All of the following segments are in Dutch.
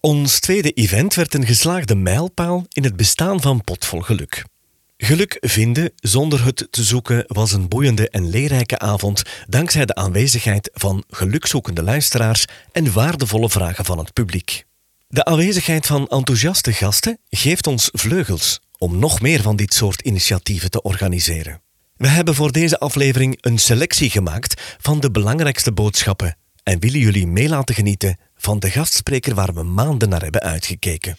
Ons tweede event werd een geslaagde mijlpaal in het bestaan van Potvol Geluk. Geluk vinden zonder het te zoeken was een boeiende en leerrijke avond dankzij de aanwezigheid van gelukzoekende luisteraars en waardevolle vragen van het publiek. De aanwezigheid van enthousiaste gasten geeft ons vleugels om nog meer van dit soort initiatieven te organiseren. We hebben voor deze aflevering een selectie gemaakt van de belangrijkste boodschappen en willen jullie mee laten genieten van de gastspreker waar we maanden naar hebben uitgekeken.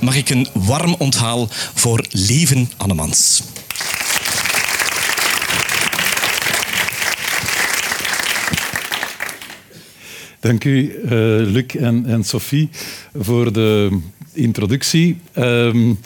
Mag ik een warm onthaal voor Lieven Annemans. Dank u, uh, Luc en, en Sophie, voor de introductie. Um,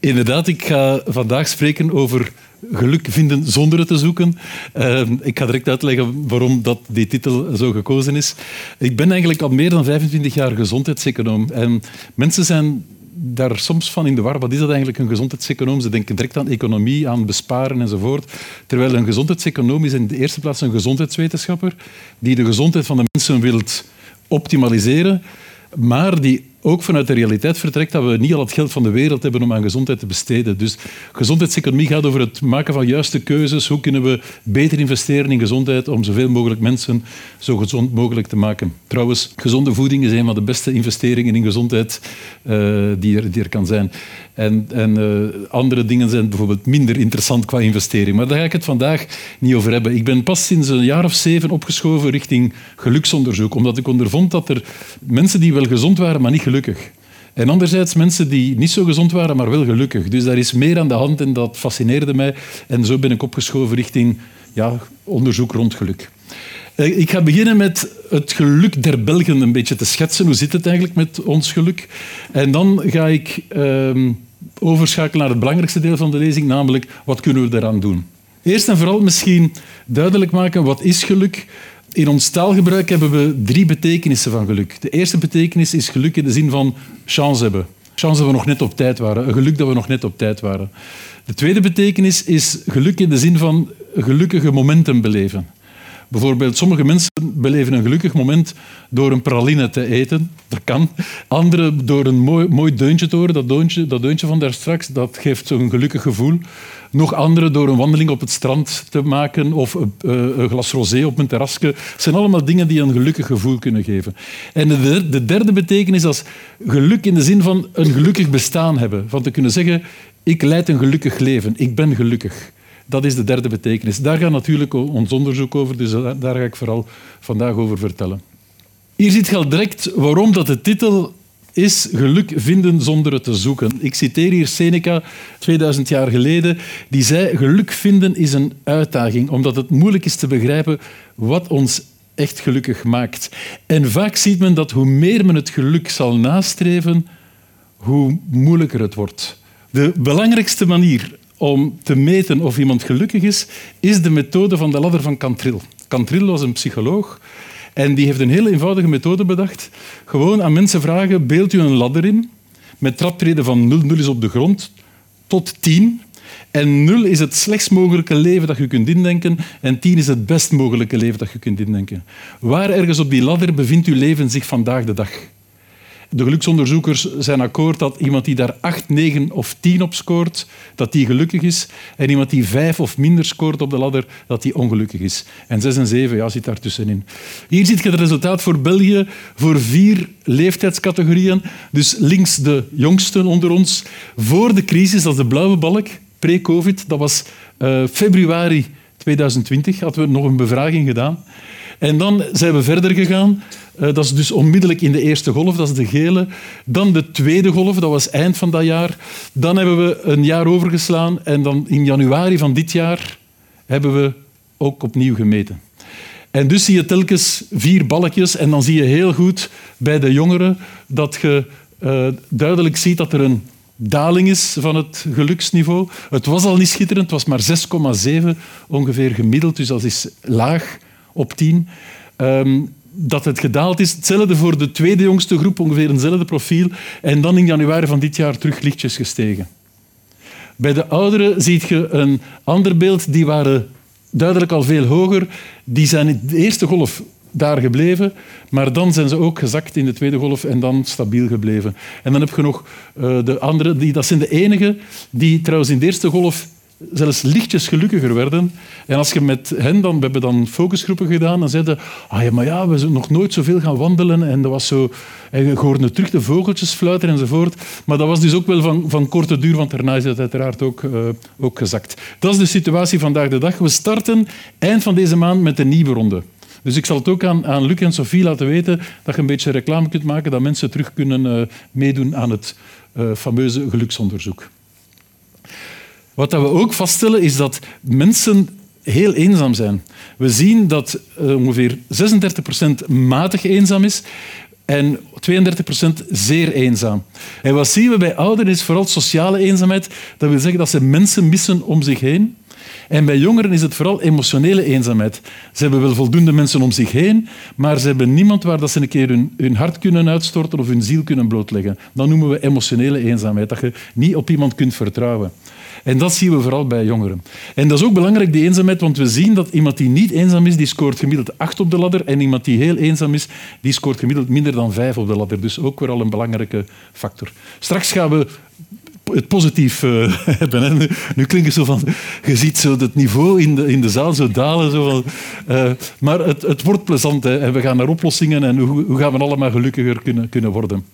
inderdaad, ik ga vandaag spreken over geluk vinden zonder het te zoeken. Uh, ik ga direct uitleggen waarom dat die titel zo gekozen is. Ik ben eigenlijk al meer dan 25 jaar gezondheidseconoom. En mensen zijn daar soms van in de war. Wat is dat eigenlijk, een gezondheidseconoom? Ze denken direct aan economie, aan besparen enzovoort. Terwijl een gezondheidseconoom is in de eerste plaats een gezondheidswetenschapper die de gezondheid van de mensen wilt optimaliseren, maar die ook vanuit de realiteit vertrekt dat we niet al het geld van de wereld hebben om aan gezondheid te besteden. Dus gezondheidseconomie gaat over het maken van juiste keuzes. Hoe kunnen we beter investeren in gezondheid om zoveel mogelijk mensen zo gezond mogelijk te maken? Trouwens, gezonde voeding is een van de beste investeringen in gezondheid uh, die, er, kan zijn. En, en uh, andere dingen zijn bijvoorbeeld minder interessant qua investering. Maar daar ga ik het vandaag niet over hebben. Ik ben pas sinds een jaar of zeven opgeschoven richting geluksonderzoek, omdat ik ondervond dat er mensen die wel gezond waren, maar niet gelukkig. En anderzijds mensen die niet zo gezond waren, maar wel gelukkig. Dus daar is meer aan de hand en dat fascineerde mij. En zo ben ik opgeschoven richting ja, onderzoek rond geluk. Eh, ik ga beginnen met het geluk der Belgen een beetje te schetsen. Hoe zit het eigenlijk met ons geluk? En dan ga ik uh, overschakelen naar het belangrijkste deel van de lezing, namelijk wat kunnen we daaraan doen. Eerst en vooral misschien duidelijk maken wat is geluk in ons taalgebruik hebben we drie betekenissen van geluk. De eerste betekenis is geluk in de zin van chance hebben. Chance dat we nog net op tijd waren. Een geluk dat we nog net op tijd waren. De tweede betekenis is geluk in de zin van gelukkige momenten beleven. Bijvoorbeeld, sommige mensen beleven een gelukkig moment door een praline te eten. Dat kan. Anderen door een mooi, mooi deuntje te horen. Dat deuntje, dat deuntje van daar straks, dat geeft zo'n gelukkig gevoel. Nog anderen door een wandeling op het strand te maken of een, eh, een glas rosé op een terrasje. Het zijn allemaal dingen die een gelukkig gevoel kunnen geven. En de derde betekenis is geluk in de zin van een gelukkig bestaan hebben. Van te kunnen zeggen, ik leid een gelukkig leven. Ik ben gelukkig. Dat is de derde betekenis. Daar gaat natuurlijk ons onderzoek over, dus daar ga ik vooral vandaag over vertellen. Hier ziet je al direct waarom dat de titel is geluk vinden zonder het te zoeken. Ik citeer hier Seneca, 2000 jaar geleden, die zei geluk vinden is een uitdaging, omdat het moeilijk is te begrijpen wat ons echt gelukkig maakt. En vaak ziet men dat hoe meer men het geluk zal nastreven, hoe moeilijker het wordt. De belangrijkste manier om te meten of iemand gelukkig is, is de methode van de ladder van Cantril. Cantril was een psycholoog en die heeft een heel eenvoudige methode bedacht. Gewoon aan mensen vragen, beeld u een ladder in met traptreden van 0, 0 is op de grond, tot 10. En 0 is het slechtst mogelijke leven dat je kunt indenken en 10 is het best mogelijke leven dat je kunt indenken. Waar ergens op die ladder bevindt uw leven zich vandaag de dag? De geluksonderzoekers zijn akkoord dat iemand die daar 8, 9 of 10 op scoort, dat die gelukkig is. En iemand die 5 of minder scoort op de ladder, dat die ongelukkig is. En 6 en 7 ja, zit daartussenin. Hier ziet je het resultaat voor België voor vier leeftijdscategorieën. Dus links de jongsten onder ons. Voor de crisis, dat is de blauwe balk, pre-covid, dat was uh, februari 2020, hadden we nog een bevraging gedaan. En dan zijn we verder gegaan. Uh, dat is dus onmiddellijk in de eerste golf, dat is de gele. Dan de tweede golf, dat was eind van dat jaar. Dan hebben we een jaar overgeslaan en dan in januari van dit jaar hebben we ook opnieuw gemeten. En dus zie je telkens vier balkjes en dan zie je heel goed bij de jongeren dat je uh, duidelijk ziet dat er een daling is van het geluksniveau. Het was al niet schitterend, het was maar 6,7 ongeveer gemiddeld, dus dat is laag op 10. Um, dat het gedaald is. Hetzelfde voor de tweede jongste groep, ongeveer eenzelfde profiel. En dan in januari van dit jaar terug lichtjes gestegen. Bij de ouderen zie je een ander beeld. Die waren duidelijk al veel hoger. Die zijn in de eerste golf daar gebleven, maar dan zijn ze ook gezakt in de tweede golf en dan stabiel gebleven. En dan heb je nog uh, de andere, dat zijn de enigen die trouwens in de eerste golf zelfs lichtjes gelukkiger werden. En als je met hen dan, we hebben dan focusgroepen gedaan, dan zeiden ah ja, maar ja, we zijn nog nooit zoveel gaan wandelen en dat was zo, en je hoorde terug de vogeltjes fluiten enzovoort. Maar dat was dus ook wel van, van korte duur, want daarna is het uiteraard ook, uh, ook gezakt. Dat is de situatie vandaag de dag. We starten eind van deze maand met een nieuwe ronde. Dus ik zal het ook aan, aan Luc en Sophie laten weten dat je een beetje reclame kunt maken, dat mensen terug kunnen uh, meedoen aan het uh, fameuze geluksonderzoek. Wat we ook vaststellen is dat mensen heel eenzaam zijn. We zien dat uh, ongeveer 36% matig eenzaam is en 32% zeer eenzaam. En wat zien we bij ouderen is vooral sociale eenzaamheid. Dat wil zeggen dat ze mensen missen om zich heen. En bij jongeren is het vooral emotionele eenzaamheid. Ze hebben wel voldoende mensen om zich heen, maar ze hebben niemand waar dat ze een keer hun, hun hart kunnen uitstorten of hun ziel kunnen blootleggen. Dat noemen we emotionele eenzaamheid, dat je niet op iemand kunt vertrouwen. En dat zien we vooral bij jongeren. En dat is ook belangrijk, die eenzaamheid, want we zien dat iemand die niet eenzaam is, die scoort gemiddeld 8 op de ladder. En iemand die heel eenzaam is, die scoort gemiddeld minder dan 5 op de ladder. Dus ook weer al een belangrijke factor. Straks gaan we het positief uh, hebben. Nu, klinkt het zo van... Je ziet zo het niveau in de, in de zaal zo dalen. Zo uh, maar het, het wordt plezant hè, en we gaan naar oplossingen en hoe, hoe gaan we allemaal gelukkiger kunnen, kunnen worden.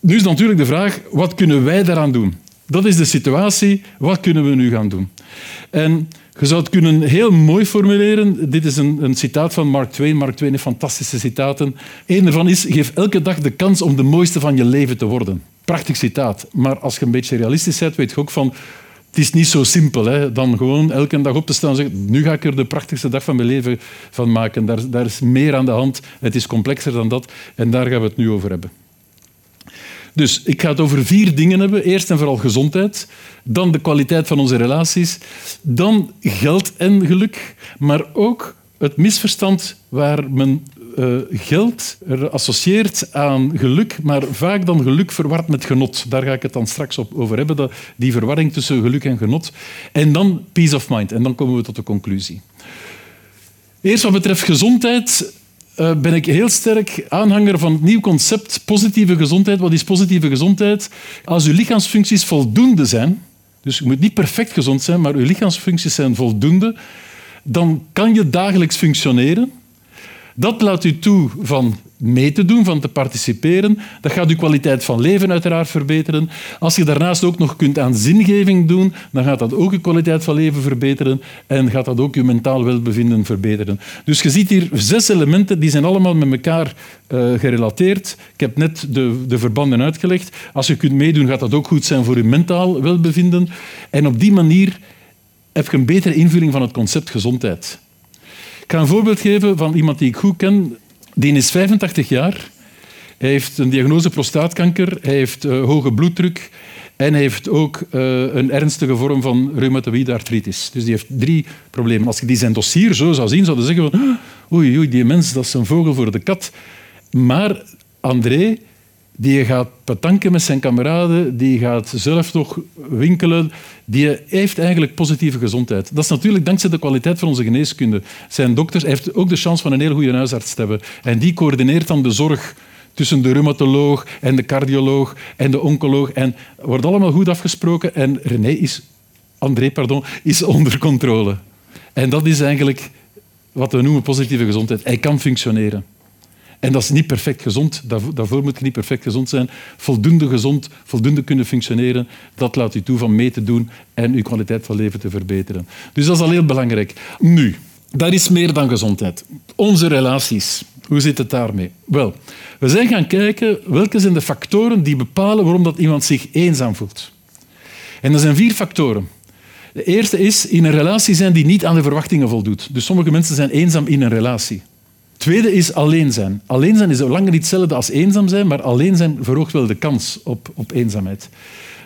Nu is natuurlijk de vraag, wat kunnen wij daaraan doen? Dat is de situatie. Wat kunnen we nu gaan doen? En je zou het kunnen heel mooi formuleren. Dit is een, een citaat van Mark Twain. Mark Twain heeft fantastische citaten. Eén daarvan is, geef elke dag de kans om de mooiste van je leven te worden. Prachtig citaat. Maar als je een beetje realistisch bent, weet je ook van... Het is niet zo simpel, hè? dan gewoon elke dag op te staan en zeggen nu ga ik er de prachtigste dag van mijn leven van maken. Daar, daar is meer aan de hand. Het is complexer dan dat. En daar gaan we het nu over hebben. Dus ik ga het over vier dingen hebben. Eerst en vooral gezondheid, dan de kwaliteit van onze relaties, dan geld en geluk, maar ook het misverstand waar men uh, geld associeert aan geluk, maar vaak dan geluk verward met genot. Daar ga ik het dan straks op over hebben, die verwarring tussen geluk en genot. En dan peace of mind. En dan komen we tot de conclusie. Eerst wat betreft gezondheid uh, ben ik heel sterk aanhanger van het nieuw concept positieve gezondheid. Wat is positieve gezondheid? Als uw lichaamsfuncties voldoende zijn, dus je moet niet perfect gezond zijn, maar uw lichaamsfuncties zijn voldoende, dan kan je dagelijks functioneren. Dat laat u toe van mee te doen, van te participeren. Dat gaat uw kwaliteit van leven uiteraard verbeteren. Als je daarnaast ook nog kunt aan zingeving doen, dan gaat dat ook uw kwaliteit van leven verbeteren en gaat dat ook uw mentaal welbevinden verbeteren. Dus je ziet hier zes elementen, die zijn allemaal met elkaar uh, gerelateerd. Ik heb net de, de verbanden uitgelegd. Als je kunt meedoen, gaat dat ook goed zijn voor uw mentaal welbevinden. En op die manier heb je een betere invulling van het concept gezondheid. Ik ga een voorbeeld geven van iemand die ik goed ken. Die is 85 jaar. Hij heeft een diagnose prostaatkanker. Hij heeft uh, hoge bloeddruk. En hij heeft ook uh, een ernstige vorm van reumatoïde artritis. Dus die heeft drie problemen. Als je die zijn dossier zo zou zien, zou je zeggen. Ah, oei, oei, die mens, dat is een vogel voor de kat. Maar André die gaat betanken met zijn kameraden, die gaat zelf nog winkelen, die heeft eigenlijk positieve gezondheid. Dat is natuurlijk dankzij de kwaliteit van onze geneeskunde. Zijn dokters heeft ook de chance van een heel goede huisarts te hebben. En die coördineert dan de zorg tussen de reumatoloog en de cardioloog en de oncoloog. En wordt allemaal goed afgesproken. En René is, André pardon, is onder controle. En dat is eigenlijk wat we noemen positieve gezondheid. Hij kan functioneren. En dat is niet perfect gezond. Daarvoor moet je niet perfect gezond zijn. Voldoende gezond, voldoende kunnen functioneren, dat laat u toe van mee te doen en uw kwaliteit van leven te verbeteren. Dus dat is al heel belangrijk. Nu, daar is meer dan gezondheid. Onze relaties. Hoe zit het daarmee? Wel, we zijn gaan kijken welke zijn de factoren die bepalen waarom dat iemand zich eenzaam voelt. En er zijn vier factoren. De eerste is in een relatie zijn die niet aan de verwachtingen voldoet. Dus sommige mensen zijn eenzaam in een relatie. Tweede is alleen zijn. Alleen zijn is lang niet hetzelfde als eenzaam zijn, maar alleen zijn verhoogt wel de kans op, op eenzaamheid.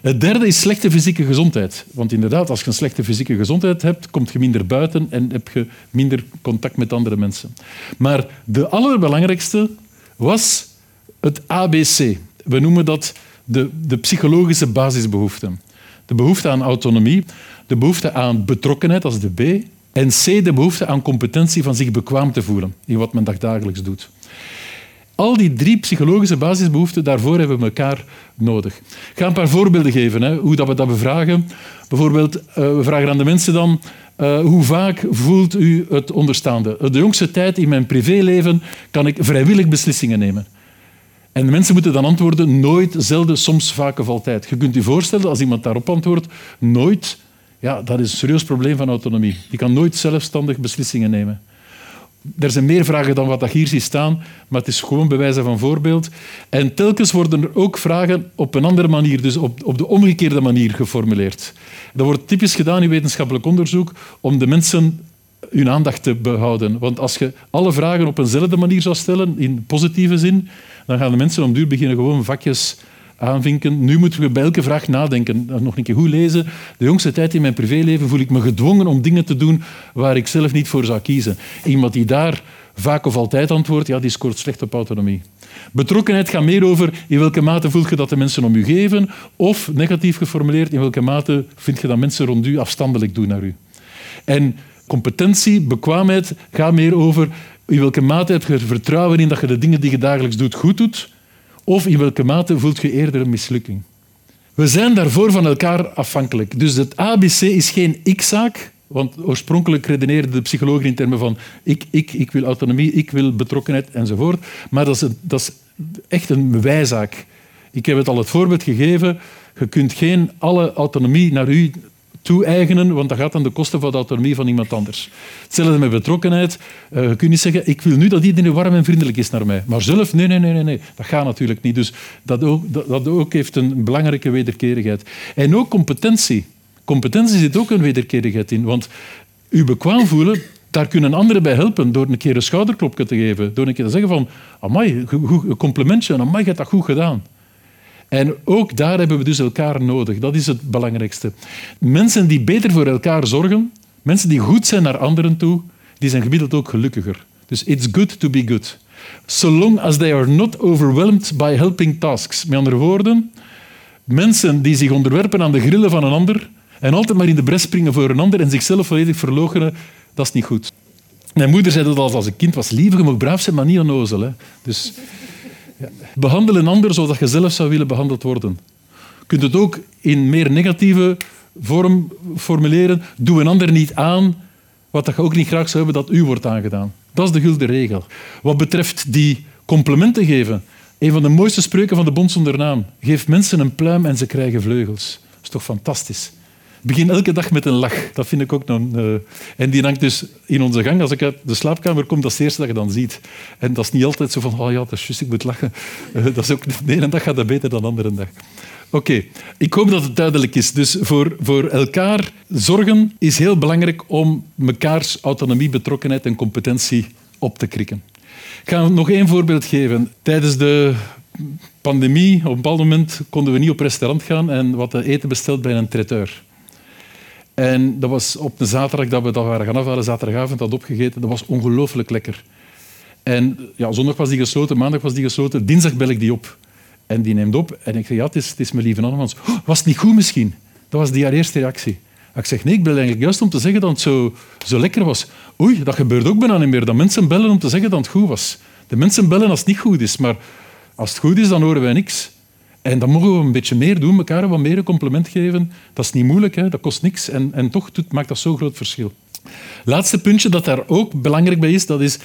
Het derde is slechte fysieke gezondheid. Want inderdaad, als je een slechte fysieke gezondheid hebt, kom je minder buiten en heb je minder contact met andere mensen. Maar de allerbelangrijkste was het ABC. We noemen dat de, de psychologische basisbehoeften. De behoefte aan autonomie, de behoefte aan betrokkenheid, als de B, En C, de behoefte aan competentie van zich bekwaam te voelen in wat men dagdagelijks doet. Al die drie psychologische basisbehoeften, daarvoor hebben we elkaar nodig. Ik ga een paar voorbeelden geven, hè, hoe dat we dat bevragen. Bijvoorbeeld, uh, we vragen aan de mensen dan... Uh, hoe vaak voelt u het onderstaande? De jongste tijd in mijn privéleven kan ik vrijwillig beslissingen nemen. En de mensen moeten dan antwoorden nooit, zelden, soms, vaak of altijd. Je kunt je voorstellen, als iemand daarop antwoordt, nooit, ja, dat is een serieus probleem van autonomie. Die kan nooit zelfstandig beslissingen nemen. Er zijn meer vragen dan wat ik hier zie staan, maar het is gewoon bewijzen van voorbeeld. En telkens worden er ook vragen op een andere manier, dus op, op de omgekeerde manier geformuleerd. Dat wordt typisch gedaan in wetenschappelijk onderzoek om de mensen hun aandacht te behouden. Want als je alle vragen op eenzelfde manier zou stellen, in positieve zin, dan gaan de mensen om duur beginnen gewoon vakjes Nu moeten we bij elke vraag nadenken. Nog een keer goed lezen. De jongste tijd in mijn privéleven voel ik me gedwongen om dingen te doen waar ik zelf niet voor zou kiezen. Iemand die daar vaak of altijd antwoordt, ja, die scoort slecht op autonomie. Betrokkenheid gaat meer over in welke mate voel je dat de mensen om u geven, of negatief geformuleerd, in welke mate vind je dat mensen rond u afstandelijk doen naar u. En competentie, bekwaamheid, gaat meer over in welke mate heb je vertrouwen in dat je de dingen die je dagelijks doet goed doet, of in welke mate voelt je eerder een mislukking. We zijn daarvoor van elkaar afhankelijk. Dus het ABC is geen ik-zaak, want oorspronkelijk redeneerden de psychologen in termen van ik, ik, ik wil autonomie, ik wil betrokkenheid enzovoort. Maar dat is, dat is echt een wijzaak. Ik heb het al het voorbeeld gegeven. Je kunt geen alle autonomie naar u toe-eigenen, want dat gaat aan de kosten van de autonomie van iemand anders. Hetzelfde met betrokkenheid. Uh, je kunt niet zeggen, ik wil nu dat iedereen warm en vriendelijk is naar mij. Maar zelf, nee, nee, nee, nee. Dat gaat natuurlijk niet. Dus dat ook, dat, ook heeft een belangrijke wederkerigheid. En ook competentie. Competentie zit ook een wederkerigheid in. Want u bekwaam voelen, daar kunnen anderen bij helpen door een keer een schouderklopje te geven. Door een keer te zeggen van, amai, een complimentje, amai, je hebt dat goed gedaan. En ook daar hebben we dus elkaar nodig. Dat is het belangrijkste. Mensen die beter voor elkaar zorgen, mensen die goed zijn naar anderen toe, die zijn gemiddeld ook gelukkiger. Dus it's good to be good. So long as they are not overwhelmed by helping tasks. Met andere woorden, mensen die zich onderwerpen aan de grillen van een ander en altijd maar in de bres springen voor een ander en zichzelf volledig verloochenen, dat is niet goed. Mijn moeder zei dat als, als een kind was, lieve, je mag braaf zijn, maar niet onnozel. Hè. Dus Behandel een ander zoals je zelf zou willen behandeld worden. Je kunt het ook in meer negatieve vorm formuleren. Doe een ander niet aan wat je ook niet graag zou hebben dat u wordt aangedaan. Dat is de gulden regel. Wat betreft die complimenten geven, een van de mooiste spreuken van de Bond zonder naam. Geef mensen een pluim en ze krijgen vleugels. Dat is toch fantastisch? Begin elke dag met een lach. Dat vind ik ook nog... Uh, en die hangt dus in onze gang. Als ik uit de slaapkamer kom, dat is het eerste dat je dan ziet. En dat is niet altijd zo van, oh ja, dat is juist, ik moet lachen. Uh, dat is ook, de ene dag gaat dat beter dan de andere dag. Oké, ik hoop dat het duidelijk is. Dus voor, voor elkaar zorgen is heel belangrijk om mekaars autonomie, betrokkenheid en competentie op te krikken. Ik ga nog één voorbeeld geven. Tijdens de pandemie, op een bepaald moment, konden we niet op restaurant gaan en wat eten besteld bij een traiteur. En dat was op een zaterdag dat we dat waren gaan zaterdagavond had opgegeten. Dat was ongelooflijk lekker. En ja, zondag was die gesloten, maandag was die gesloten. Dinsdag bel ik die op. En die neemt op. En ik zeg, ja, het is, het is mijn lieve Annemans. Oh, was het niet goed misschien? Dat was die haar eerste reactie. Ik zeg, nee, ik bel eigenlijk juist om te zeggen dat het zo, zo lekker was. Oei, dat gebeurt ook bijna niet meer. Dat mensen bellen om te zeggen dat het goed was. De mensen bellen als het niet goed is. Maar als het goed is, dan horen wij niks. En dan mogen we een beetje meer doen, elkaar wat meer een compliment geven. Dat is niet moeilijk, hè? dat kost niks. En, en toch maakt dat zo'n groot verschil. Laatste puntje dat daar ook belangrijk bij is, dat is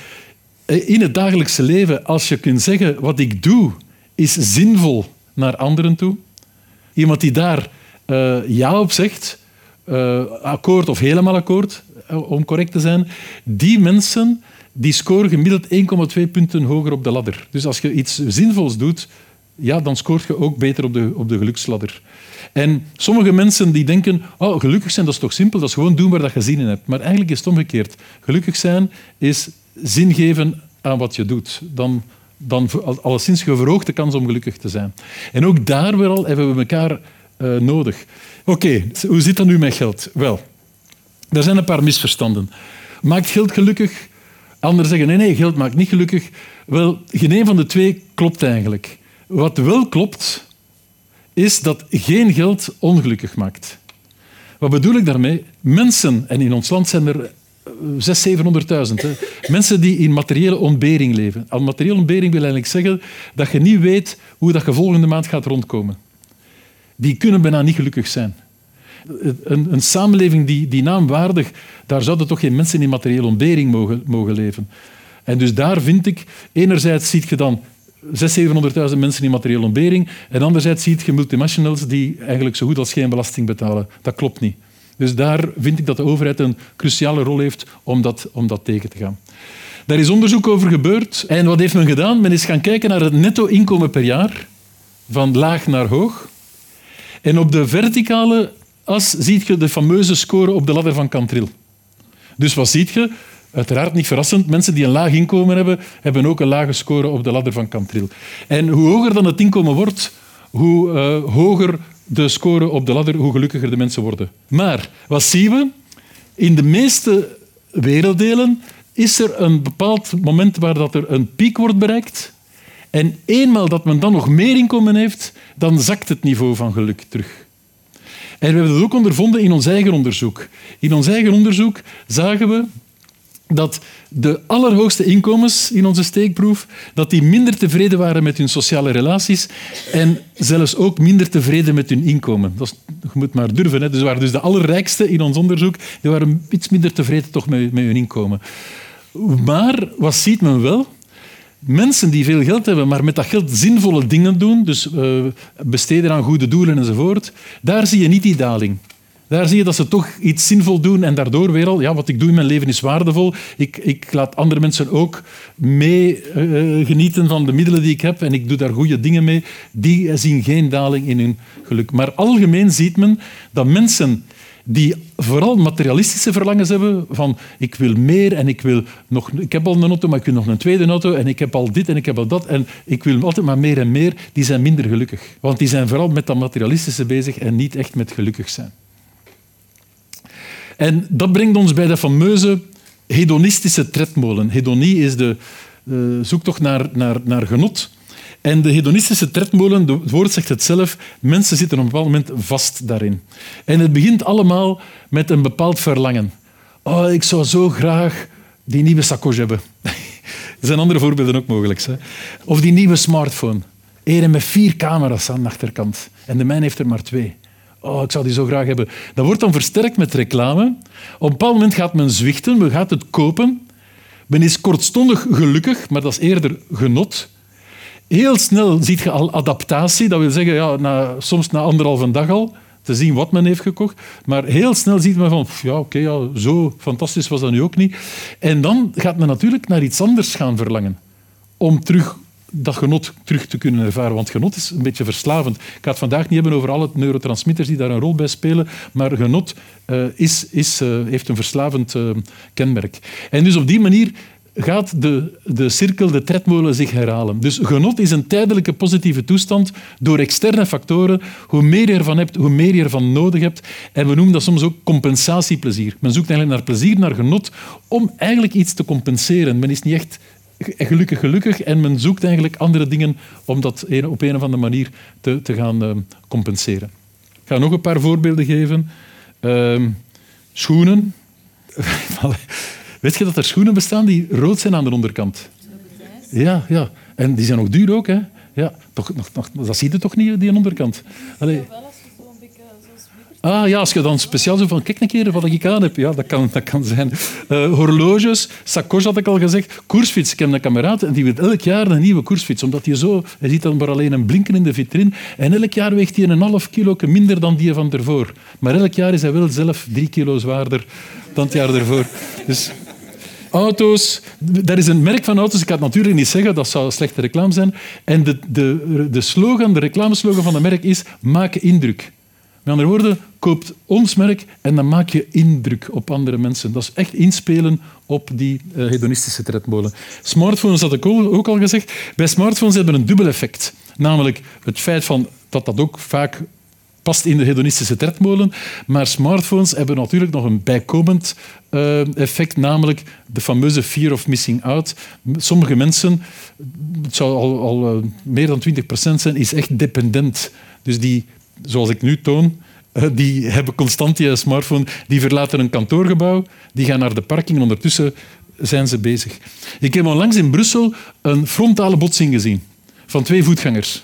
eh, in het dagelijkse leven, als je kunt zeggen wat ik doe is zinvol naar anderen toe. Iemand die daar uh, ja op zegt, uh, akkoord of helemaal akkoord, om correct te zijn, die mensen die scoren gemiddeld 1,2 punten hoger op de ladder. Dus als je iets zinvols doet, ja, dan scoort je ook beter op de, op de geluksladder. En sommige mensen die denken, oh, gelukkig zijn, dat is toch simpel, dat is gewoon doen waar dat je zin in hebt. Maar eigenlijk is het omgekeerd. Gelukkig zijn is zin geven aan wat je doet. Dan, dan alleszins je verhoogt de kans om gelukkig te zijn. En ook daar wel hebben we elkaar uh, nodig. Oké, hoe zit dat nu met geld? Wel, er zijn een paar misverstanden. Maakt geld gelukkig? Anderen zeggen, nee, nee, geld maakt niet gelukkig. Wel, geen een van de twee klopt eigenlijk. Wat wel klopt, is dat geen geld ongelukkig maakt. Wat bedoel ik daarmee? Mensen, en in ons land zijn er 600.000, 700.000. Mensen die in materiële ontbering leven. Al materiële ontbering wil eigenlijk zeggen dat je niet weet hoe dat je volgende maand gaat rondkomen. Die kunnen bijna niet gelukkig zijn. Een, een samenleving die, die naamwaardig, daar zouden toch geen mensen in materiële ontbering mogen, mogen leven. En dus daar vind ik, enerzijds ziet je dan 600.000, 700.000 mensen in materiële ontbering en anderzijds ziet je multinationals die eigenlijk zo goed als geen belasting betalen. Dat klopt niet. Dus daar vind ik dat de overheid een cruciale rol heeft om dat, om dat tegen te gaan. Daar is onderzoek over gebeurd. En wat heeft men gedaan? Men is gaan kijken naar het netto-inkomen per jaar, van laag naar hoog. En op de verticale as ziet je de fameuze score op de ladder van Cantril. Dus wat ziet je? Uiteraard niet verrassend, mensen die een laag inkomen hebben, hebben ook een lage score op de ladder van Cantril. En hoe hoger dan het inkomen wordt, hoe uh, hoger de score op de ladder, hoe gelukkiger de mensen worden. Maar wat zien we? In de meeste werelddelen is er een bepaald moment waar dat er een piek wordt bereikt. En eenmaal dat men dan nog meer inkomen heeft, dan zakt het niveau van geluk terug. En we hebben dat ook ondervonden in ons eigen onderzoek. In ons eigen onderzoek zagen we dat de allerhoogste inkomens in onze steekproef dat die minder tevreden waren met hun sociale relaties en zelfs ook minder tevreden met hun inkomen. Dat je moet maar durven. Hè. Dus waren dus de allerrijkste in ons onderzoek die waren iets minder tevreden toch met, met hun inkomen. Maar wat ziet men wel? Mensen die veel geld hebben, maar met dat geld zinvolle dingen doen, dus uh, besteden aan goede doelen enzovoort, daar zie je niet die daling. Daar zie je dat ze toch iets zinvol doen en daardoor weer al, ja, wat ik doe in mijn leven is waardevol. Ik, ik laat andere mensen ook mee uh, genieten van de middelen die ik heb en ik doe daar goede dingen mee. Die zien geen daling in hun geluk. Maar algemeen ziet men dat mensen die vooral materialistische verlangens hebben van ik wil meer en ik wil nog... Ik heb al een auto, maar ik wil nog een tweede auto en ik heb al dit en ik heb al dat en ik wil altijd maar meer en meer, die zijn minder gelukkig. Want die zijn vooral met dat materialistische bezig en niet echt met gelukkig zijn. En dat brengt ons bij de fameuze hedonistische tredmolen. Hedonie is de uh, zoektocht naar, naar, naar genot. En de hedonistische tredmolen, het woord zegt het zelf, mensen zitten op een bepaald moment vast daarin. En het begint allemaal met een bepaald verlangen. Oh, ik zou zo graag die nieuwe sacoche hebben. er zijn andere voorbeelden ook mogelijk. Hè? Of die nieuwe smartphone. Eren met vier camera's aan de achterkant. En de mijne heeft er maar twee. Oh, ik zou die zo graag hebben. Dat wordt dan versterkt met reclame. Op een bepaald moment gaat men zwichten, men gaat het kopen. Men is kortstondig gelukkig, maar dat is eerder genot. Heel snel ziet je al adaptatie. Dat wil zeggen, ja, na, soms na anderhalve dag al, te zien wat men heeft gekocht. Maar heel snel ziet men van, ja, oké, ja, zo fantastisch was dat nu ook niet. En dan gaat men natuurlijk naar iets anders gaan verlangen. Om terug dat genot terug te kunnen ervaren. Want genot is een beetje verslavend. Ik ga het vandaag niet hebben over alle neurotransmitters die daar een rol bij spelen, maar genot uh, is, is, uh, heeft een verslavend uh, kenmerk. En dus op die manier gaat de, de cirkel, de tredmolen zich herhalen. Dus genot is een tijdelijke positieve toestand door externe factoren. Hoe meer je ervan hebt, hoe meer je ervan nodig hebt. En we noemen dat soms ook compensatieplezier. Men zoekt eigenlijk naar plezier, naar genot, om eigenlijk iets te compenseren. Men is niet echt gelukkig gelukkig en men zoekt eigenlijk andere dingen om dat op een of andere manier te, te gaan uh, compenseren. Ik ga nog een paar voorbeelden geven. Uh, schoenen. Weet je dat er schoenen bestaan die rood zijn aan de onderkant? Ja, ja. En die zijn nog duur ook, hè? Ja, toch, nog, nog, dat zie je toch niet, die onderkant? Ah ja, als je dan speciaal zo van, kijk een keer wat ik aan heb. Ja, dat kan, dat kan zijn. Uh, horloges, sacoche had ik al gezegd. Koersfiets. Ik heb een kameraad en die wil elk jaar een nieuwe koersfiets. Omdat hij zo, hij ziet dan maar alleen een blinken in de vitrine. En elk jaar weegt hij een half kilo minder dan die van ervoor. Maar elk jaar is hij wel zelf drie kilo zwaarder dan het jaar ervoor. Dus auto's. Dat is een merk van auto's. Ik kan het natuurlijk niet zeggen, dat zou slechte reclame zijn. En de, de, de slogan, de reclameslogan van het merk is maak indruk. Met andere woorden, koopt ons merk en dan maak je indruk op andere mensen. Dat is echt inspelen op die uh, hedonistische tredmolen. Smartphones had ik ook al gezegd. Bij smartphones hebben een dubbel effect. Namelijk het feit van dat dat ook vaak past in de hedonistische tredmolen. Maar smartphones hebben natuurlijk nog een bijkomend uh, effect, namelijk de fameuze fear of missing out. Sommige mensen, het zou al, al uh, meer dan 20% zijn, is echt dependent. Dus die zoals ik nu toon, Eh, die hebben constant smartphone. Die verlaten een kantoorgebouw, die gaan naar de parking en ondertussen zijn ze bezig. Ik heb onlangs in Brussel een frontale botsing gezien van twee voetgangers.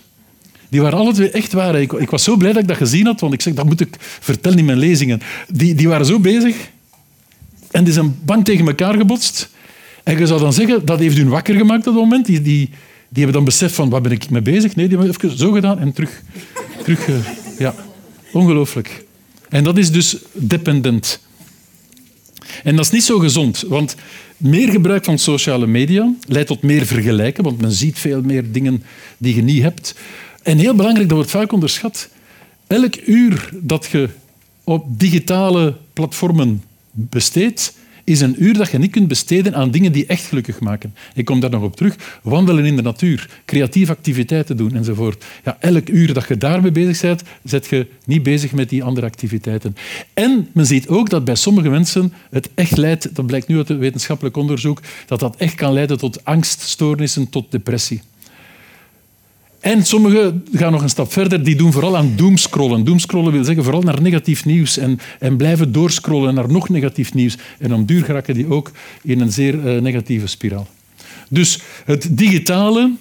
Die waren alle twee echt waar. Ik, ik, was zo blij dat ik dat gezien had, want ik zeg, dat moet ik vertellen in mijn lezingen. Die, die waren zo bezig en die zijn bang tegen elkaar gebotst. En je zou dan zeggen, dat heeft hun wakker gemaakt op dat moment. Die, die, hebben dan beseft van, waar ben ik mee bezig? Nee, die hebben even zo gedaan en terug. terug uh, ja, ongelooflijk. En dat is dus dependent. En dat is niet zo gezond, want meer gebruik van sociale media leidt tot meer vergelijken, want men ziet veel meer dingen die je niet hebt. En heel belangrijk, dat wordt vaak onderschat, elk uur dat je op digitale platformen besteedt, is een uur dat je niet kunt besteden aan dingen die echt gelukkig maken. Ik kom daar nog op terug. Wandelen in de natuur, creatieve activiteiten doen enzovoort. Ja, elk uur dat je daarmee bezig bent, zet je niet bezig met die andere activiteiten. En men ziet ook dat bij sommige mensen het echt leidt, dat blijkt nu uit het wetenschappelijk onderzoek, dat dat echt kan leiden tot angststoornissen, tot depressie. En sommigen gaan nog een stap verder, die doen vooral aan doomscrollen. Doomscrollen wil zeggen vooral naar negatief nieuws en, en blijven doorscrollen naar nog negatief nieuws. En om duur geraken die ook in een zeer uh, negatieve spiraal. Dus het digitale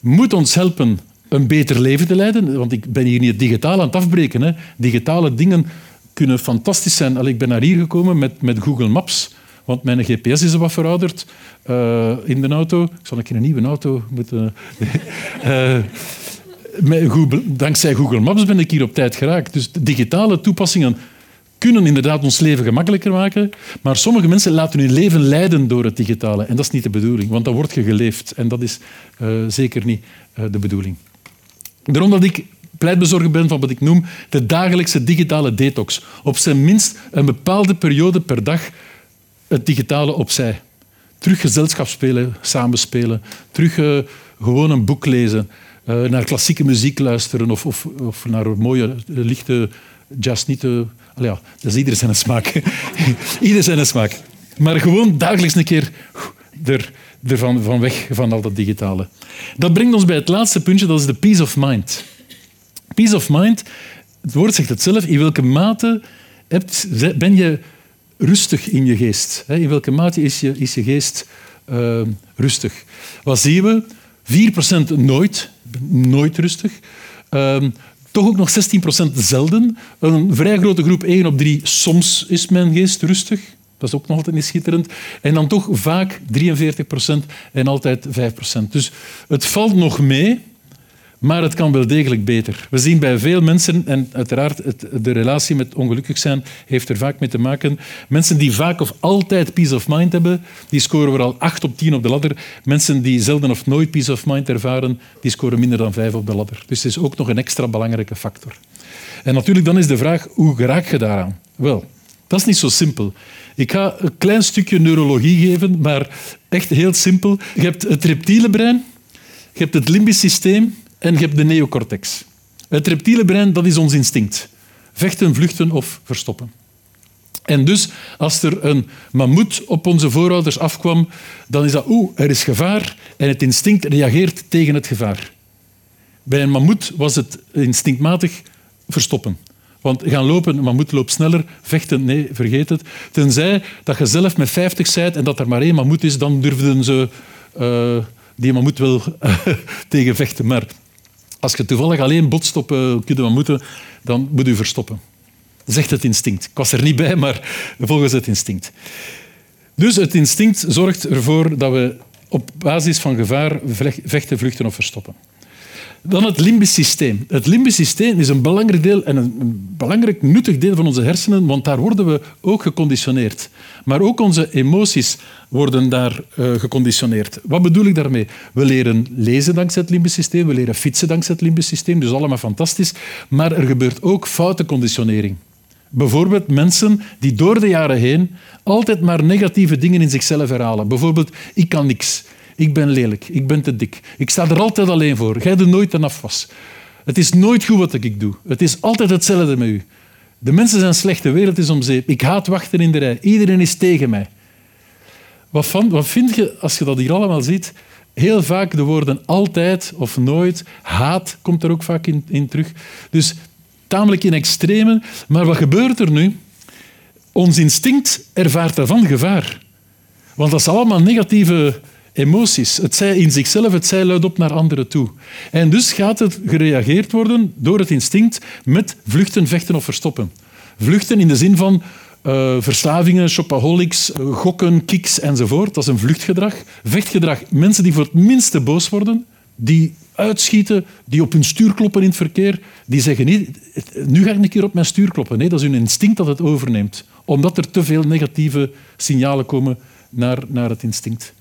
moet ons helpen een beter leven te leiden. Want ik ben hier niet digitaal aan het afbreken. Hè. Digitale dingen kunnen fantastisch zijn. Allee, ik ben naar hier gekomen met, met Google Maps. Want mijn GPS is wat verouderd uh, in de auto. Ik zal een een nieuwe auto moeten... uh, Google, dankzij Google Maps ben ik hier op tijd geraakt. Dus digitale toepassingen kunnen inderdaad ons leven gemakkelijker maken, maar sommige mensen laten hun leven leiden door het digitale. En dat is niet de bedoeling, want dan word je geleefd. En dat is uh, zeker niet de bedoeling. Daarom dat ik pleitbezorger ben van wat ik noem de dagelijkse digitale detox. Op zijn minst een bepaalde periode per dag het digitale opzij. Terug gezelschap spelen, samenspelen. Terug uh, gewoon een boek lezen. Uh, naar klassieke muziek luisteren of, of, of naar mooie, lichte jazz. Niet te, ja, dat is ieder zijn smaak. ieder zijn smaak. Maar gewoon dagelijks een keer er, er van, van weg van al dat digitale. Dat brengt ons bij het laatste puntje, dat is de peace of mind. Peace of mind, het woord zegt het zelf, in welke mate hebt, ben je rustig in je geest? In welke mate is je, is je geest uh, rustig? Wat zien we? 4% nooit, nooit rustig. Uh, toch ook nog 16% zelden. Een vrij grote groep, 1 op 3, soms is mijn geest rustig. Dat is ook nog altijd niet schitterend. En dan toch vaak 43% en altijd 5%. Dus het valt nog mee, maar het kan wel degelijk beter. We zien bij veel mensen, en uiteraard het, de relatie met ongelukkig zijn heeft er vaak mee te maken. Mensen die vaak of altijd peace of mind hebben, die scoren vooral 8 op 10 op de ladder. Mensen die zelden of nooit peace of mind ervaren, die scoren minder dan 5 op de ladder. Dus het is ook nog een extra belangrijke factor. En natuurlijk dan is de vraag, hoe raak je daaraan? Wel, dat is niet zo simpel. Ik ga een klein stukje neurologie geven, maar echt heel simpel. Je hebt het reptiele brein, je hebt het limbisch systeem en je hebt de neocortex. Het reptiele brein, dat is ons instinct. Vechten, vluchten of verstoppen. En dus, als er een mammoet op onze voorouders afkwam, dan is dat, oeh, er is gevaar en het instinct reageert tegen het gevaar. Bij een mammoet was het instinctmatig verstoppen. Want gaan lopen, een mammoet loopt sneller, vechten, nee, vergeet het. Tenzij dat je zelf met 50 bent en dat er maar één mammoet is, dan durfden ze uh, die mammoet wel tegen vechten. Maar als je toevallig alleen botst op uh, dan moet je verstoppen. Zegt het instinct. Ik was er niet bij, maar volgens het instinct. Dus het instinct zorgt ervoor dat we op basis van gevaar vechten, vluchten of verstoppen. Dan het limbisch systeem. Het limbisch systeem is een belangrijk deel en een belangrijk nuttig deel van onze hersenen, want daar worden we ook geconditioneerd. Maar ook onze emoties worden daar uh, geconditioneerd. Wat bedoel ik daarmee? We leren lezen dankzij het limbisch systeem, we leren fietsen dankzij het limbisch systeem, dus allemaal fantastisch. Maar er gebeurt ook foute conditionering. Bijvoorbeeld mensen die door de jaren heen altijd maar negatieve dingen in zichzelf herhalen. Bijvoorbeeld, ik kan niks. Ik ben lelijk, ik ben te dik. Ik sta er altijd alleen voor. Jij doet nooit een afwas. Het is nooit goed wat ik doe. Het is altijd hetzelfde met u. De mensen zijn slecht, de wereld is om zeep. Ik haat wachten in de rij. Iedereen is tegen mij. Wat, van, wat vind je, als je dat hier allemaal ziet, heel vaak de woorden altijd of nooit, haat komt er ook vaak in, in terug. Dus tamelijk in extreme. Maar wat gebeurt er nu? Ons instinct ervaart daarvan gevaar. Want dat zijn allemaal negatieve emoties. Het zij in zichzelf, het zij luidop naar anderen toe. En dus gaat het gereageerd worden door het instinct met vluchten, vechten of verstoppen. Vluchten in de zin van uh, verslavingen, shopaholics, uh, gokken, kiks enzovoort. Dat is een vluchtgedrag. Vechtgedrag, mensen die voor het minste boos worden, die uitschieten, die op hun stuur kloppen in het verkeer, die zeggen niet, nu ga ik een keer op mijn stuur kloppen. Nee, dat is hun instinct dat het overneemt. Omdat er te veel negatieve signalen komen naar, naar het instinct.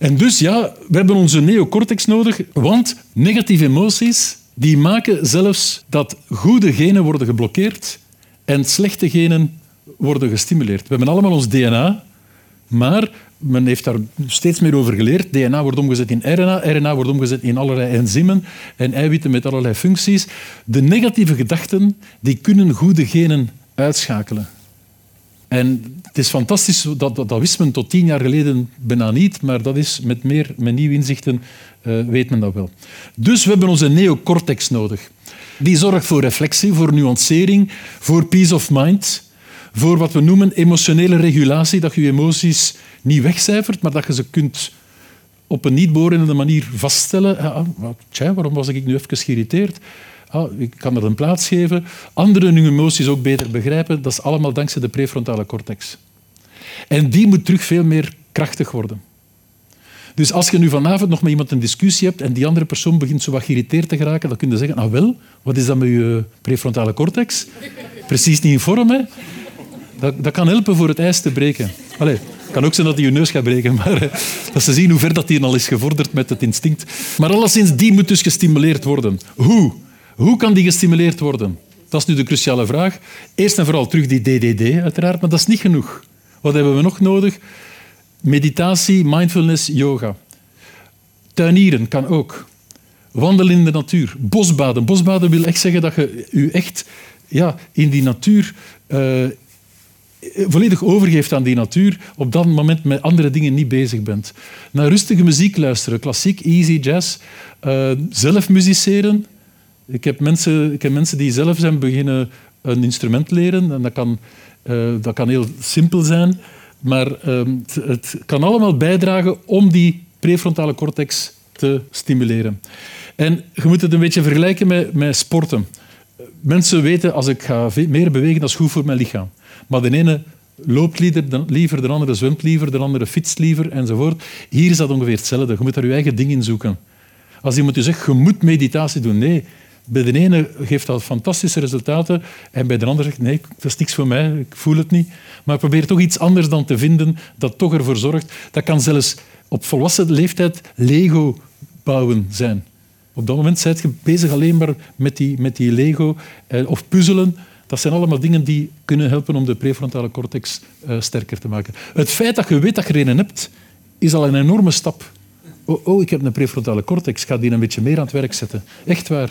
En dus ja, we hebben onze neocortex nodig, want negatieve emoties die maken zelfs dat goede genen worden geblokkeerd en slechte genen worden gestimuleerd. We hebben allemaal ons DNA, maar men heeft daar steeds meer over geleerd. DNA wordt omgezet in RNA, RNA wordt omgezet in allerlei enzymen en eiwitten met allerlei functies. De negatieve gedachten die kunnen goede genen uitschakelen. En het is fantastisch, dat, dat, dat, wist men tot tien jaar geleden bijna niet, maar dat is met, meer, met nieuwe inzichten uh, weet men dat wel. Dus we hebben onze neocortex nodig. Die zorgt voor reflectie, voor nuancering, voor peace of mind, voor wat we noemen emotionele regulatie, dat je je emoties niet wegcijfert, maar dat je ze kunt op een niet behorende manier vaststellen. Ah, tja, waarom was ik nu even geïrriteerd? Ah, ik kan er een plaats geven. Anderen hun emoties ook beter begrijpen. Dat is allemaal dankzij de prefrontale cortex. En die moet terug veel meer krachtig worden. Dus als je nu vanavond nog met iemand een discussie hebt en die andere persoon begint zo wat geïrriteerd te geraken, dan kun je zeggen, ah wel, wat is dat met je prefrontale cortex? Precies niet in vorm, hè? Dat, dat kan helpen voor het ijs te breken. Het kan ook zijn dat hij je neus gaat breken, maar eh, dat ze zien hoe ver dat hij al is gevorderd met het instinct. Maar alleszins, die moet dus gestimuleerd worden. Hoe? Hoe kan die gestimuleerd worden? Dat is nu de cruciale vraag. Eerst en vooral terug die DDD, uiteraard, maar dat is niet genoeg. Wat hebben we nog nodig? Meditatie, mindfulness, yoga. Tuinieren kan ook. Wandelen in de natuur. Bosbaden. Bosbaden wil echt zeggen dat je je echt ja, in die natuur uh, volledig overgeeft aan die natuur, op dat moment met andere dingen niet bezig bent. Naar rustige muziek luisteren, klassiek, easy, jazz, uh, zelf musiceren. Ik heb, mensen, ik heb mensen die zelf zijn beginnen een instrument leren en dat kan, uh, dat kan heel simpel zijn, maar het, het kan allemaal bijdragen om die prefrontale cortex te stimuleren. En je moet het een beetje vergelijken met, met sporten. Mensen weten, als ik ga meer bewegen, dat is goed voor mijn lichaam. Maar de ene loopt liever, de andere zwemt liever, de andere fietst liever, enzovoort. Hier is dat ongeveer hetzelfde. Je moet daar je eigen ding in zoeken. Als iemand je zegt, je moet meditatie doen. Nee, bij de ene geeft dat fantastische resultaten en bij de andere zegt, nee, dat is niks voor mij, ik voel het niet. Maar probeer toch iets anders dan te vinden dat toch ervoor zorgt. Dat kan zelfs op volwassen leeftijd Lego bouwen zijn. Op dat moment ben je bezig alleen maar met die, met die Lego eh, of puzzelen. Dat zijn allemaal dingen die kunnen helpen om de prefrontale cortex uh, sterker te maken. Het feit dat je weet dat je er een hebt, is al een enorme stap. Oh, oh, ik heb een prefrontale cortex, ik ga die een beetje meer aan het werk zetten. Echt waar.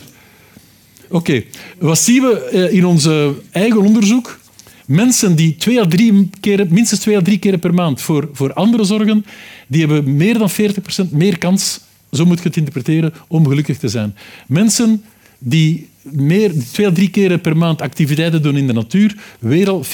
Oké, wat zien we eh, in ons eigen onderzoek? Mensen die twee à drie keer, minstens twee à drie keer per maand voor, voor anderen zorgen, die hebben meer dan 40% meer kans, zo moet je het interpreteren, om gelukkig te zijn. Mensen die meer, twee à drie keer per maand activiteiten doen in de natuur, weer al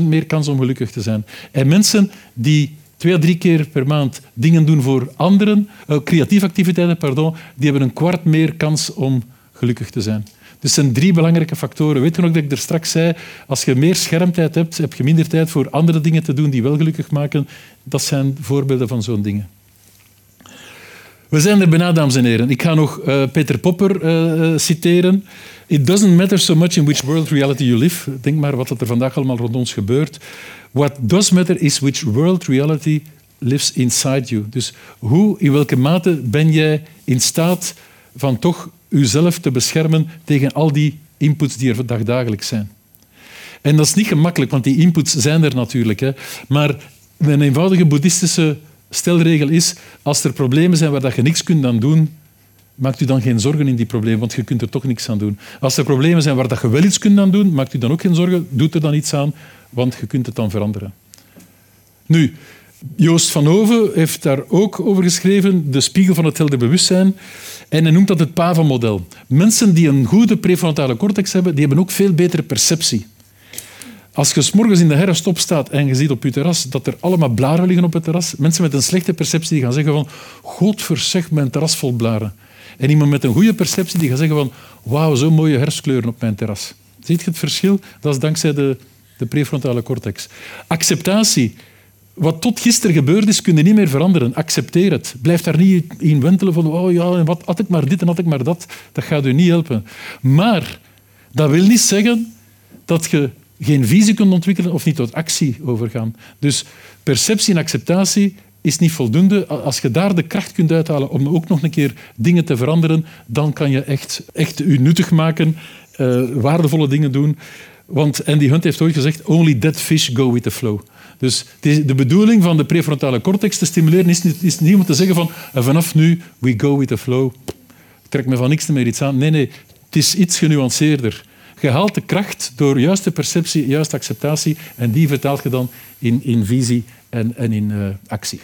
40% meer kans om gelukkig te zijn. En mensen die twee à drie keer per maand dingen doen voor anderen, uh, creatieve activiteiten, pardon, die hebben een kwart meer kans om gelukkig te zijn. Dus zijn drie belangrijke factoren. Weet je nog dat ik er straks zei, als je meer schermtijd hebt, heb je minder tijd voor andere dingen te doen die wel gelukkig maken. Dat zijn voorbeelden van zo'n dingen. We zijn er bijna, dames en heren. Ik ga nog uh, Peter Popper uh, citeren. It doesn't matter so much in which world reality you live. Denk maar wat er vandaag allemaal rond ons gebeurt. What does matter is which world reality lives inside you. Dus hoe, in welke mate ben jij in staat van toch jezelf te beschermen tegen al die inputs die er dagdagelijks zijn. En dat is niet gemakkelijk, want die inputs zijn er natuurlijk. Hè. Maar een eenvoudige boeddhistische stelregel is, als er problemen zijn waar je niks kunt aan doen, maakt u dan geen zorgen in die problemen, want je kunt er toch niks aan doen. Als er problemen zijn waar je wel iets kunt aan doen, maakt u dan ook geen zorgen, doet er dan iets aan, want je kunt het dan veranderen. Nu, Joost van Hoven heeft daar ook over geschreven, de spiegel van het helder bewustzijn. En hij noemt dat het PAVA-model. Mensen die een goede prefrontale cortex hebben, die hebben ook veel betere perceptie. Als je s morgens in de herfst opstaat en je ziet op je terras dat er allemaal blaren liggen op het terras, mensen met een slechte perceptie die gaan zeggen van godverzeg, mijn terras vol blaren. En iemand met een goede perceptie die gaat zeggen van wauw, zo'n mooie herfstkleuren op mijn terras. Ziet je het verschil? Dat is dankzij de, de prefrontale cortex. Acceptatie. Wat tot gisteren gebeurd is, kun je niet meer veranderen. Accepteer het. Blijf daar niet in wentelen van oh ja, wat had ik maar dit en had ik maar dat. Dat gaat u niet helpen. Maar dat wil niet zeggen dat je geen visie kunt ontwikkelen of niet tot actie overgaan. Dus perceptie en acceptatie is niet voldoende. Als je daar de kracht kunt uithalen om ook nog een keer dingen te veranderen, dan kan je echt, echt u nuttig maken, uh, waardevolle dingen doen. Want Andy Hunt heeft ooit gezegd, only dead fish go with the flow. Dus de bedoeling van de prefrontale cortex te stimuleren is niet, is niet om te zeggen van vanaf nu, we go with the flow. Trek me van niks meer iets aan. Nee, nee, het is iets genuanceerder. Je haalt de kracht door juiste perceptie, juiste acceptatie en die vertaalt je dan in, in visie en, en in uh, actie.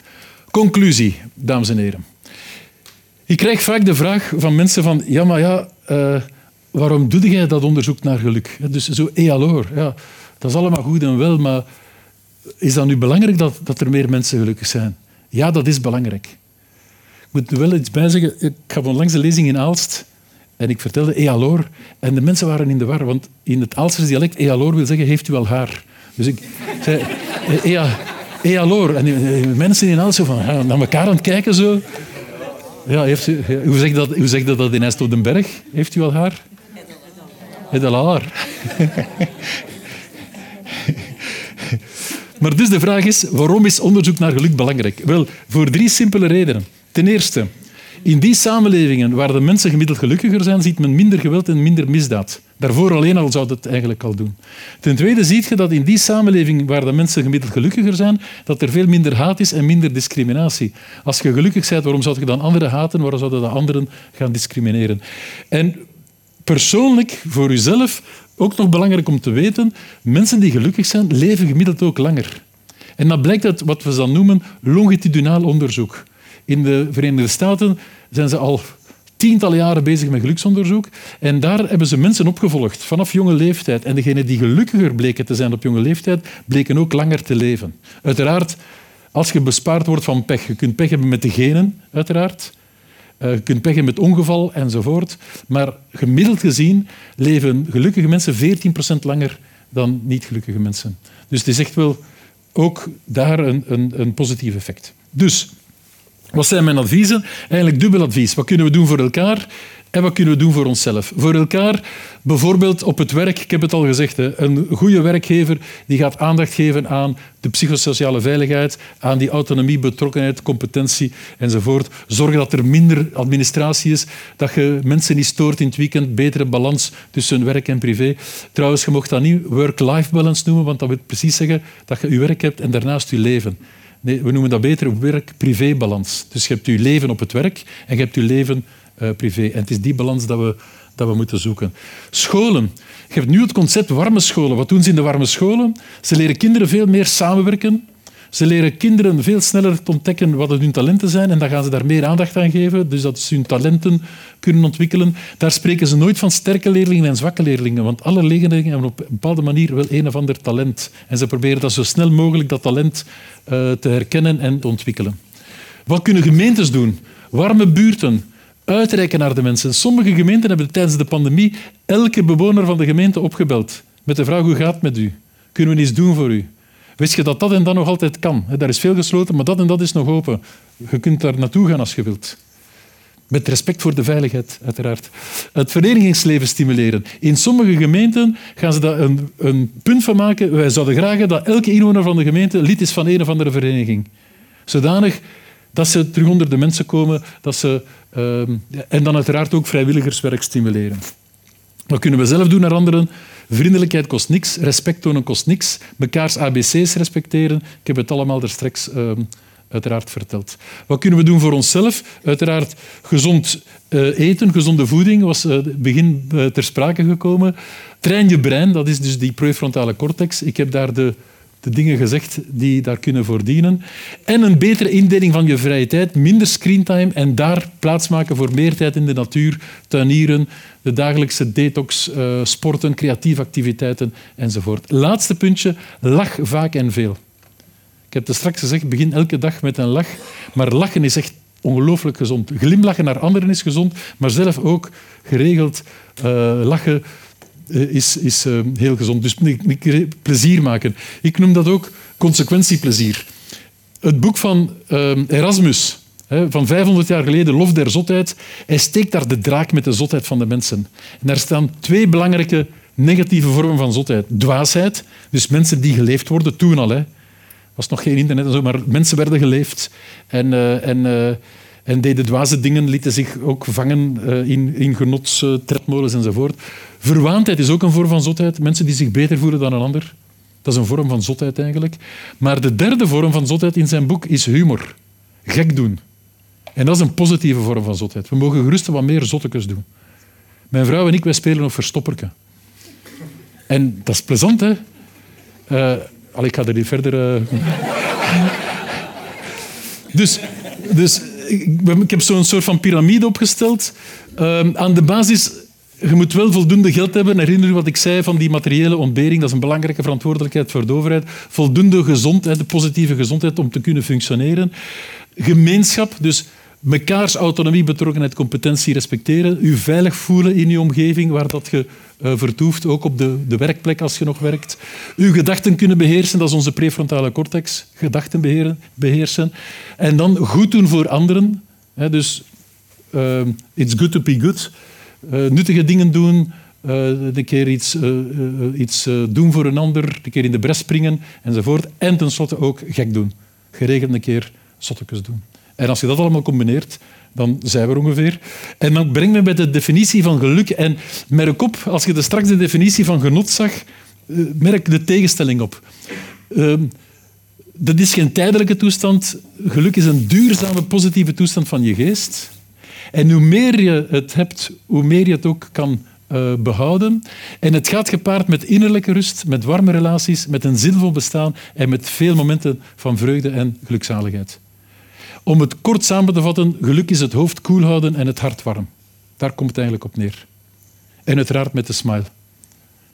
Conclusie, dames en heren. Ik krijg vaak de vraag van mensen van ja, maar ja, uh, waarom doe jij dat onderzoek naar geluk? Dus zo, eh alors, ja, dat is allemaal goed en wel, maar is dat nu belangrijk dat, dat er meer mensen gelukkig zijn? Ja, dat is belangrijk. Ik moet er wel iets bij zeggen. Ik gaf onlangs een lezing in Aalst en ik vertelde ealoor. En de mensen waren in de war, want in het Aalsters dialect ealoor wil zeggen heeft u al haar. Dus ik zei ea, ealoor. En mensen in Aalst zo van, naar elkaar aan het kijken zo. Ja, heeft u, hoe, zegt dat, hoe zegt dat, dat in Est op? Heeft u al haar? Het al haar. Maar dus de vraag is, waarom is onderzoek naar geluk belangrijk? Wel, voor drie simpele redenen. Ten eerste, in die samenlevingen waar de mensen gemiddeld gelukkiger zijn, ziet men minder geweld en minder misdaad. Daarvoor alleen al zou het eigenlijk al doen. Ten tweede ziet je dat in die samenleving waar de mensen gemiddeld gelukkiger zijn, dat er veel minder haat is en minder discriminatie. Als je gelukkig bent, waarom zou je dan anderen haten? Waarom zouden de anderen gaan discrimineren? En persoonlijk, voor uzelf, ook nog belangrijk om te weten, mensen die gelukkig zijn, leven gemiddeld ook langer. En dat blijkt uit wat we dan noemen longitudinaal onderzoek. In de Verenigde Staten zijn ze al tientallen jaren bezig met geluksonderzoek. En daar hebben ze mensen opgevolgd vanaf jonge leeftijd. En degenen die gelukkiger bleken te zijn op jonge leeftijd, bleken ook langer te leven. Uiteraard, als je bespaard wordt van pech, je kunt pech hebben met de genen, uiteraard. Eh, je kunt pech met ongeval enzovoort. Maar gemiddeld gezien leven gelukkige mensen 14% langer dan niet gelukkige mensen. Dus het is echt wel ook daar een, een, een positief effect. Dus wat zijn mijn adviezen? Eigenlijk dubbel advies. Wat kunnen we doen voor elkaar en wat kunnen we doen voor onszelf? Voor elkaar, bijvoorbeeld op het werk, ik heb het al gezegd, een goede werkgever die gaat aandacht geven aan de psychosociale veiligheid, aan die autonomie, betrokkenheid, competentie enzovoort. Zorgen dat er minder administratie is, dat je mensen niet stoort in het weekend, betere balans tussen werk en privé. Trouwens, je mocht dat niet work-life balance noemen, want dat wil precies zeggen dat je je werk hebt en daarnaast je leven. Nee, we noemen dat beter werk-privé-balans. Dus je hebt je leven op het werk en je hebt je leven uh, privé. En het is die balans dat we, dat we moeten zoeken. Scholen. Je hebt nu het concept warme scholen. Wat doen ze in de warme scholen? Ze leren kinderen veel meer samenwerken, ze leren kinderen veel sneller te ontdekken wat hun talenten zijn en dan gaan ze daar meer aandacht aan geven, dus dat ze hun talenten kunnen ontwikkelen. Daar spreken ze nooit van sterke leerlingen en zwakke leerlingen, want alle leerlingen hebben op een bepaalde manier wel een of ander talent. En ze proberen dat zo snel mogelijk dat talent uh, te herkennen en te ontwikkelen. Wat kunnen gemeentes doen? Warme buurten, uitreiken naar de mensen. Sommige gemeenten hebben tijdens de pandemie elke bewoner van de gemeente opgebeld met de vraag hoe gaat het met u? Kunnen we iets doen voor u? Wist je dat dat en dat nog altijd kan? Daar is veel gesloten, maar dat en dat is nog open. Je kunt daar naartoe gaan als je wilt. Met respect voor de veiligheid, uiteraard. Het verenigingsleven stimuleren. In sommige gemeenten gaan ze daar een, een punt van maken. Wij zouden graag dat elke inwoner van de gemeente lid is van een of andere vereniging. Zodanig dat ze terug onder de mensen komen. Dat ze, uh, en dan uiteraard ook vrijwilligerswerk stimuleren. Wat kunnen we zelf doen naar anderen? Vriendelijkheid kost niks, respect tonen kost niks, mekaars ABC's respecteren. Ik heb het allemaal er straks uh, uiteraard verteld. Wat kunnen we doen voor onszelf? Uiteraard gezond uh, eten, gezonde voeding was uh, begin ter sprake gekomen. Train je brein, dat is dus die prefrontale cortex. Ik heb daar de de dingen gezegd die daar kunnen voor dienen. En een betere indeling van je vrije tijd, minder screentime en daar plaatsmaken voor meer tijd in de natuur, tuinieren, de dagelijkse detox, uh, sporten, creatieve activiteiten enzovoort. Laatste puntje, lach vaak en veel. Ik heb het straks gezegd, begin elke dag met een lach. Maar lachen is echt ongelooflijk gezond. Glimlachen naar anderen is gezond, maar zelf ook geregeld uh, lachen is, is uh, heel gezond. Dus plezier maken. Ik noem dat ook consequentieplezier. Het boek van Erasmus, van 500 jaar geleden, Lof der Zotheid, hij steekt daar de draak met de zotheid van de mensen. En daar staan twee belangrijke negatieve vormen van zotheid. Dwaasheid, dus mensen die geleefd worden, toen al. Hè was nog geen internet en zo, maar mensen werden geleefd en, uh, en, en deden dwaze dingen, lieten zich ook vangen in, in genotstredmolens enzovoort. Verwaandheid is ook een vorm van zotheid. Mensen die zich beter voelen dan een ander. Dat is een vorm van zotheid eigenlijk. Maar de derde vorm van zotheid in zijn boek is humor. Gek doen. En dat is een positieve vorm van zotheid. We mogen gerust wat meer zottekes doen. Mijn vrouw en ik, wij spelen nog verstopperken. En dat is plezant, hè? Al, ik ga er niet verder. Uh... dus, dus ik, heb zo'n soort van piramide opgesteld. Uh, aan de basis, je moet wel voldoende geld hebben. Herinner je wat ik zei van die materiële ontbering? Dat is een belangrijke verantwoordelijkheid voor de overheid. Voldoende gezondheid, de positieve gezondheid om te kunnen functioneren. Gemeenschap, dus mekaars autonomie, betrokkenheid, competentie respecteren. U veilig voelen in uw omgeving waar dat je uh, vertoeft, ook op de, de werkplek als je nog werkt. Uw gedachten kunnen beheersen, dat is onze prefrontale cortex. Gedachten beheren, beheersen. En dan goed doen voor anderen. Dus uh, it's good to be good. Uh, nuttige dingen doen, uh, een keer iets, iets doen voor een ander, een keer in de bres springen enzovoort. En tenslotte ook gek doen. Geregeld een keer zottekes doen. En als je dat allemaal combineert, dan zijn we er ongeveer. En dan brengt me bij de definitie van geluk. En merk op, als je de straks de definitie van genot zag, eh, merk de tegenstelling op. Uh, dat is geen tijdelijke toestand. Geluk is een duurzame, positieve toestand van je geest. En hoe meer je het hebt, hoe meer je het ook kan uh, behouden. En het gaat gepaard met innerlijke rust, met warme relaties, met een zinvol bestaan en met veel momenten van vreugde en gelukzaligheid. Om het kort samen te vatten, geluk is het hoofd koel houden en het hart warm. Daar komt het eigenlijk op neer. En uiteraard met de smile.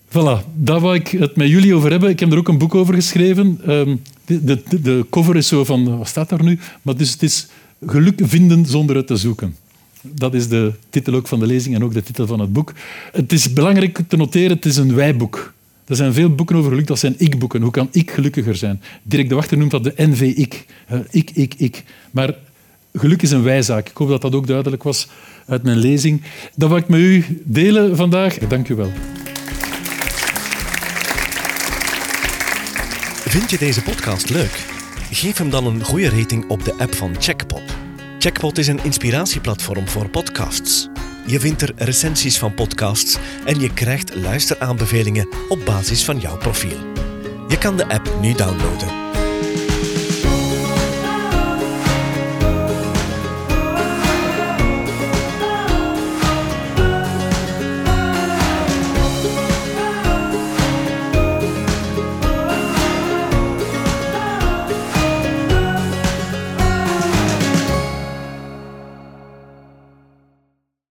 Voilà, daar wou ik het met jullie over hebben. Ik heb er ook een boek over geschreven. Ehm, de, de, de, cover is zo van, wat staat daar nu? Maar dus het is geluk vinden zonder het te zoeken. Dat is de titel ook van de lezing en ook de titel van het boek. Het is belangrijk te noteren, het is een wijboek. Er zijn veel boeken over geluk, dat zijn ik-boeken. Hoe kan ik gelukkiger zijn? Dirk de Wachter noemt dat de NV-ik. Ik, ik, ik. Maar geluk is een wijzaak. Ik hoop dat dat ook duidelijk was uit mijn lezing. Dat wil ik met u delen vandaag. Dank u wel. Vind je deze podcast leuk? Geef hem dan een goede rating op de app van Checkpot. Checkpot is een inspiratieplatform voor podcasts. Je vindt er recensies van podcasts en je krijgt luisteraanbevelingen op basis van jouw profiel. Je kan de app nu downloaden